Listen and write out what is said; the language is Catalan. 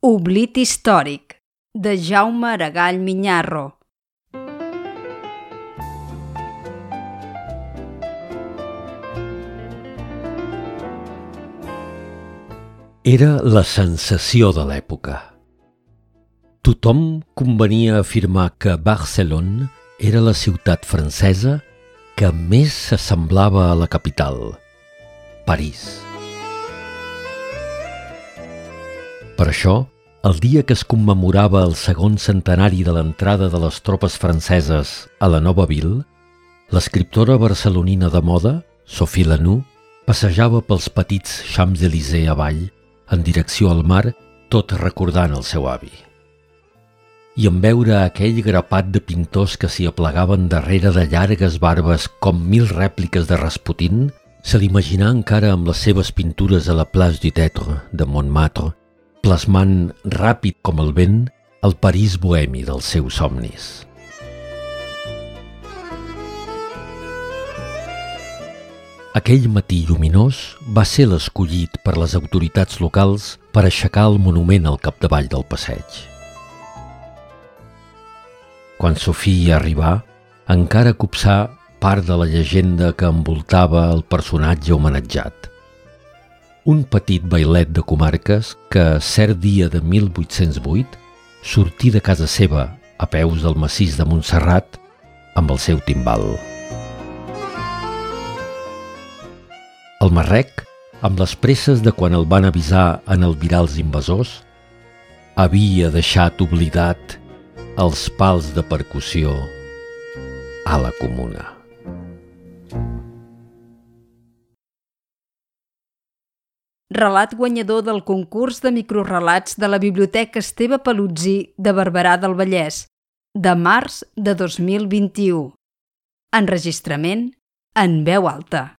Oblit històric, de Jaume Aragall Minyarro. Era la sensació de l'època. Tothom convenia afirmar que Barcelona era la ciutat francesa que més s'assemblava a la capital, París. Per això, el dia que es commemorava el segon centenari de l'entrada de les tropes franceses a la nova vil, l'escriptora barcelonina de moda, Sophie Lanou, passejava pels petits Champs-Élysées avall, en direcció al mar, tot recordant el seu avi. I en veure aquell grapat de pintors que s'hi aplegaven darrere de llargues barbes com mil rèpliques de Rasputin, se l'imaginà encara amb les seves pintures a la Place du Tetre de Montmartre, plasmant ràpid com el vent el París bohemi dels seus somnis. Aquell matí lluminós va ser l'escollit per les autoritats locals per aixecar el monument al capdavall del passeig. Quan Sofia arribà, encara copsà part de la llegenda que envoltava el personatge homenatjat – un petit bailet de comarques que, cert dia de 1808, sortí de casa seva, a peus del massís de Montserrat, amb el seu timbal. El marrec, amb les presses de quan el van avisar en albirar els invasors, havia deixat oblidat els pals de percussió a la comuna. Relat guanyador del concurs de microrelats de la Biblioteca Esteve Palutzí de Barberà del Vallès, de març de 2021. Enregistrament en veu alta.